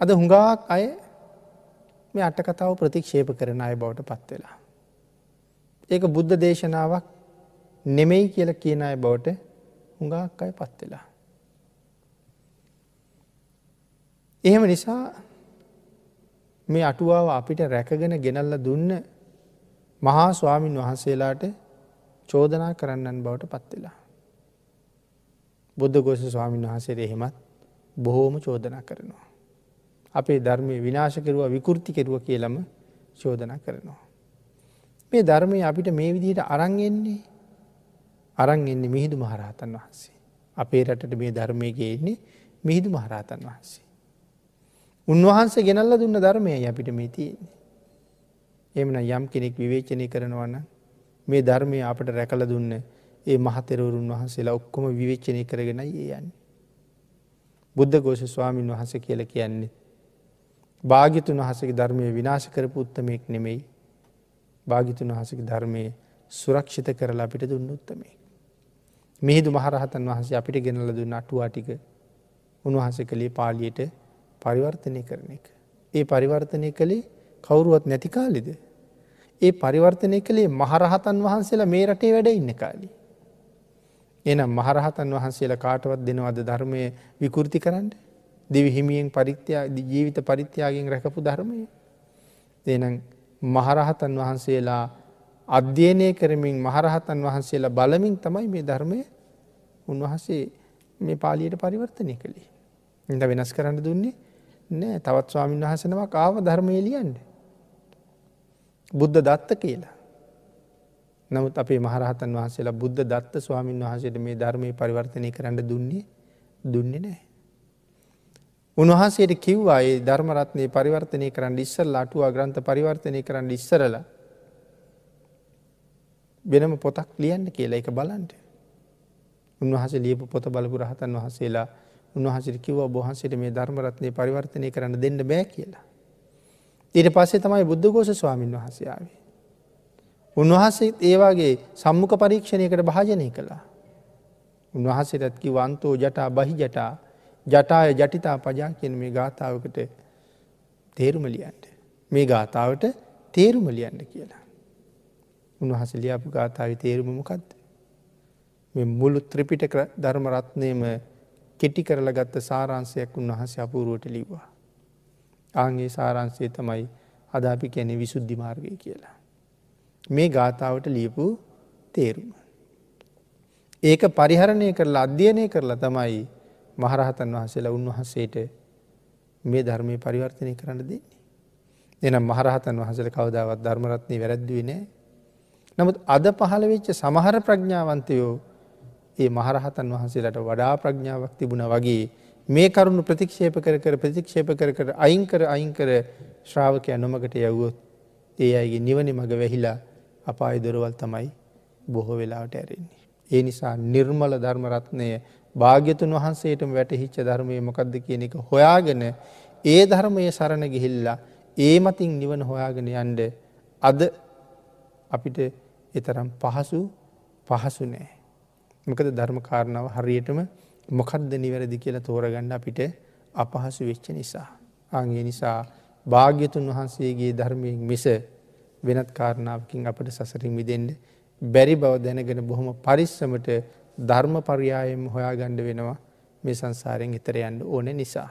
අද හුඟාක් අය මේ අටකතාව ප්‍රතික්ෂේප කරන අය බවට පත්වෙලා. ඒක බුද්ධ දේශනාවක් නෙමෙයි කියල කියන අය බවට හුඟාක් අය පත්වෙලා. එහෙම නිසා මේ අටුවාව අපිට රැකගෙන ගෙනල්ල දුන්න මහා ස්වාමීන් වහන්සේලාට චෝදනා කරන්නන් බවට පත්වෙලා. බුද්ධ ගෝෂ ස්වාමීන් වහන්සේට එහෙමත් බොහෝම චෝදනා කරනවා. අපේ ධර්මය විනාශ කෙරුව විකෘති කෙරුව කියලම චෝදනා කරනවා. මේ ධර්මය අපිට මේ විදිහට අරංගෙන්නේ අරංගෙන්නේ මිහිදු මහරහතන් වහන්සේ. අපේ රටට මේ ධර්මයගේ එන්නේ මිහිදු මහරහතන් වහන්සේ. උන්වහන්සේ ගෙනල්ල දුන්න ධර්මය අපිට මේ තියෙන්නේ. එමන යම් කෙනෙක් විවේචනය කරනවන්න මේ ධර්මය අපට රැකල දුන්න ඒ මහතෙරවරුන් වහන්සේලා ඔක්කොම විවේච්චනය කරගෙන ඒ යන්න. බුද්ධ ගෝෂ ස්වාමීන් වහස කියල කියන්නේ. භාගිතුන් වහසගේ ධර්මය විනාශ කරපු උත්තමයෙක් නෙමෙයි භාගිතුන් වහසගේ ධර්මය සුරක්ෂිත කරලා අපිට දුන්න උත්තමේ. මිහිදු මහරහතන් වහන්සේ අපිට ගෙනල දුන්න අටුවාටික උන්වහස කළේ පාලියට පරිවර්තනය කරන එක. ඒ පරිවර්තනය කළේ කවුරුවත් නැති කාලිද. ඒ පරිවර්තනය කළේ මහරහතන් වහන්සේලා මේ රටේ වැඩ ඉන්න කාලි. එනම් මහරහතන් වහන්සේලා කාටවත් දෙනවද ධර්මය විකෘති කරන්න දිවි හිමියෙන් පරිත්‍යා ජීවිත පරිත්‍යාගෙන් රැකපු ධර්මය. දෙනම් මහරහතන් වහන්සේලා අධ්‍යයනය කරමින් මහරහතන් වහන්සේලා බලමින් තමයි මේ ධර්මය උන්වහන්සේ මේ පාලියට පරිවර්තනය කළේ. ඉඳ වෙනස් කරන්න දුන්නේ නෑ තවත් ස්වාමීන් වහසනවා කාව ධර්මය ලියන්ට. බුද්ධ දත්ත කියලා. නමුත් අපේ මහරහතන් වහන්සේලා බුද්ධ දත්ත ස්වාමීන් වහසට මේ ධර්මය පරිවර්තනය කරන්න දුන්නේ දුන්නේ නෑ. උන්වහන්සේට කිව්වා ඒ ධර්මරත්නය පරිවර්තනය කරන්න ඉස්සල් අටුවා ග්‍රන්ථ පරිවර්තනය කරන්න ඉස්සරල වෙනම පොතක් ලියන්න කියලා එක බලන්ට. උන්වහස ලියපු පොත බලපු රහතන් වහසේලා උන්වහසිට කිව බොහන්සට මේ ධර්මරත්නය පරිවර්තනය කරන්න දෙන්න බෑ කියලා. ඊට පස්සේ තමයි බුද්ධගෝෂ ස්වාමීන් වහසයාවේ. උන්වහන්සේ ඒවාගේ සම්මුඛ පරීක්ෂණයකට භාජනය කළා. උන්වහන්සේටත්කි වන්තෝ ජටා බහි ජටා ජටාය ජටිතා පජා කියන මේ ගාථාවකට තේරුමලියන්ට. මේ ගාථාවට තේරුමලියන්න කියලා. උන්වහස ලියපු ගාථාව තේරුමමකක්ද. මෙ මුළු ත්‍රිපිට ධර්මරත්නයම කෙටි කරල ගත්ත සාරංසයක් උන්වහස අපූරුවට ලිව්වා. ආගේ සාරංසය තමයි අදාපි කැනෙ විසුද්ධි මාර්ගය කියලා. මේ ගාථාවට ලියපු තේරුම. ඒක පරිහරණය කරලා අධ්‍යයනය කරලා තමයි මහරහතන් වහන්සේලා උන්වහන්සේට මේ ධර්මය පරිවර්තනය කරන්න දෙන්නේ. එනම් මහරහතන් වහසල කවදාවත් ධර්මරත්නය වැරැද්දුවේ නෑ. නමුත් අද පහළ වෙච්ච සමහර ප්‍රඥාවන්තයෝ ඒ මහරහතන් වහන්සේලට වඩා ප්‍රඥාවක් තිබුණ වගේ මේ කරුණු ප්‍රතික්ෂේප කර කර ප්‍රතික්ෂේප කර කර අයිංකර අයිංකර ශ්‍රාවකය නොමකට යවුවොත් ඒ අයගේ නිවනි මඟ වැහිලා අපායි දොරවල් තමයි බොහෝ වෙලාවට ඇරෙන්නේ. ඒ නිසා නිර්මල ධර්මරත්නය භාග්‍යතුන් වහන්සේටම වැටහිච්ච ධර්මය මොකක්ද කියන එක හොයාගෙන ඒ ධර්මය සරණ ගිහිල්ලා ඒ මතින් නිවන හොයාගෙන යන්ඩ අද අපිට එතරම් පහසු පහසු නෑ. මොකද ධර්මකාරණාව හරියටම මොකක්ද නිවැරදි කියලා තෝරගන්න අපිට අපහසු වෙච්ච නිසා. අගේ නිසා භාග්‍යතුන් වහන්සේගේ ධර්මයෙන් මිස වෙනත් කාරණාවකින් අපට සසරින් මිදෙන්ට බැරි බව දැනගෙන බොහොම පරිස්සමට ධර්ම පරියායම් හොයාගණ්ඩ වෙනවා මේ සංසාරයෙන් එතර යන්න ඕන නිසා.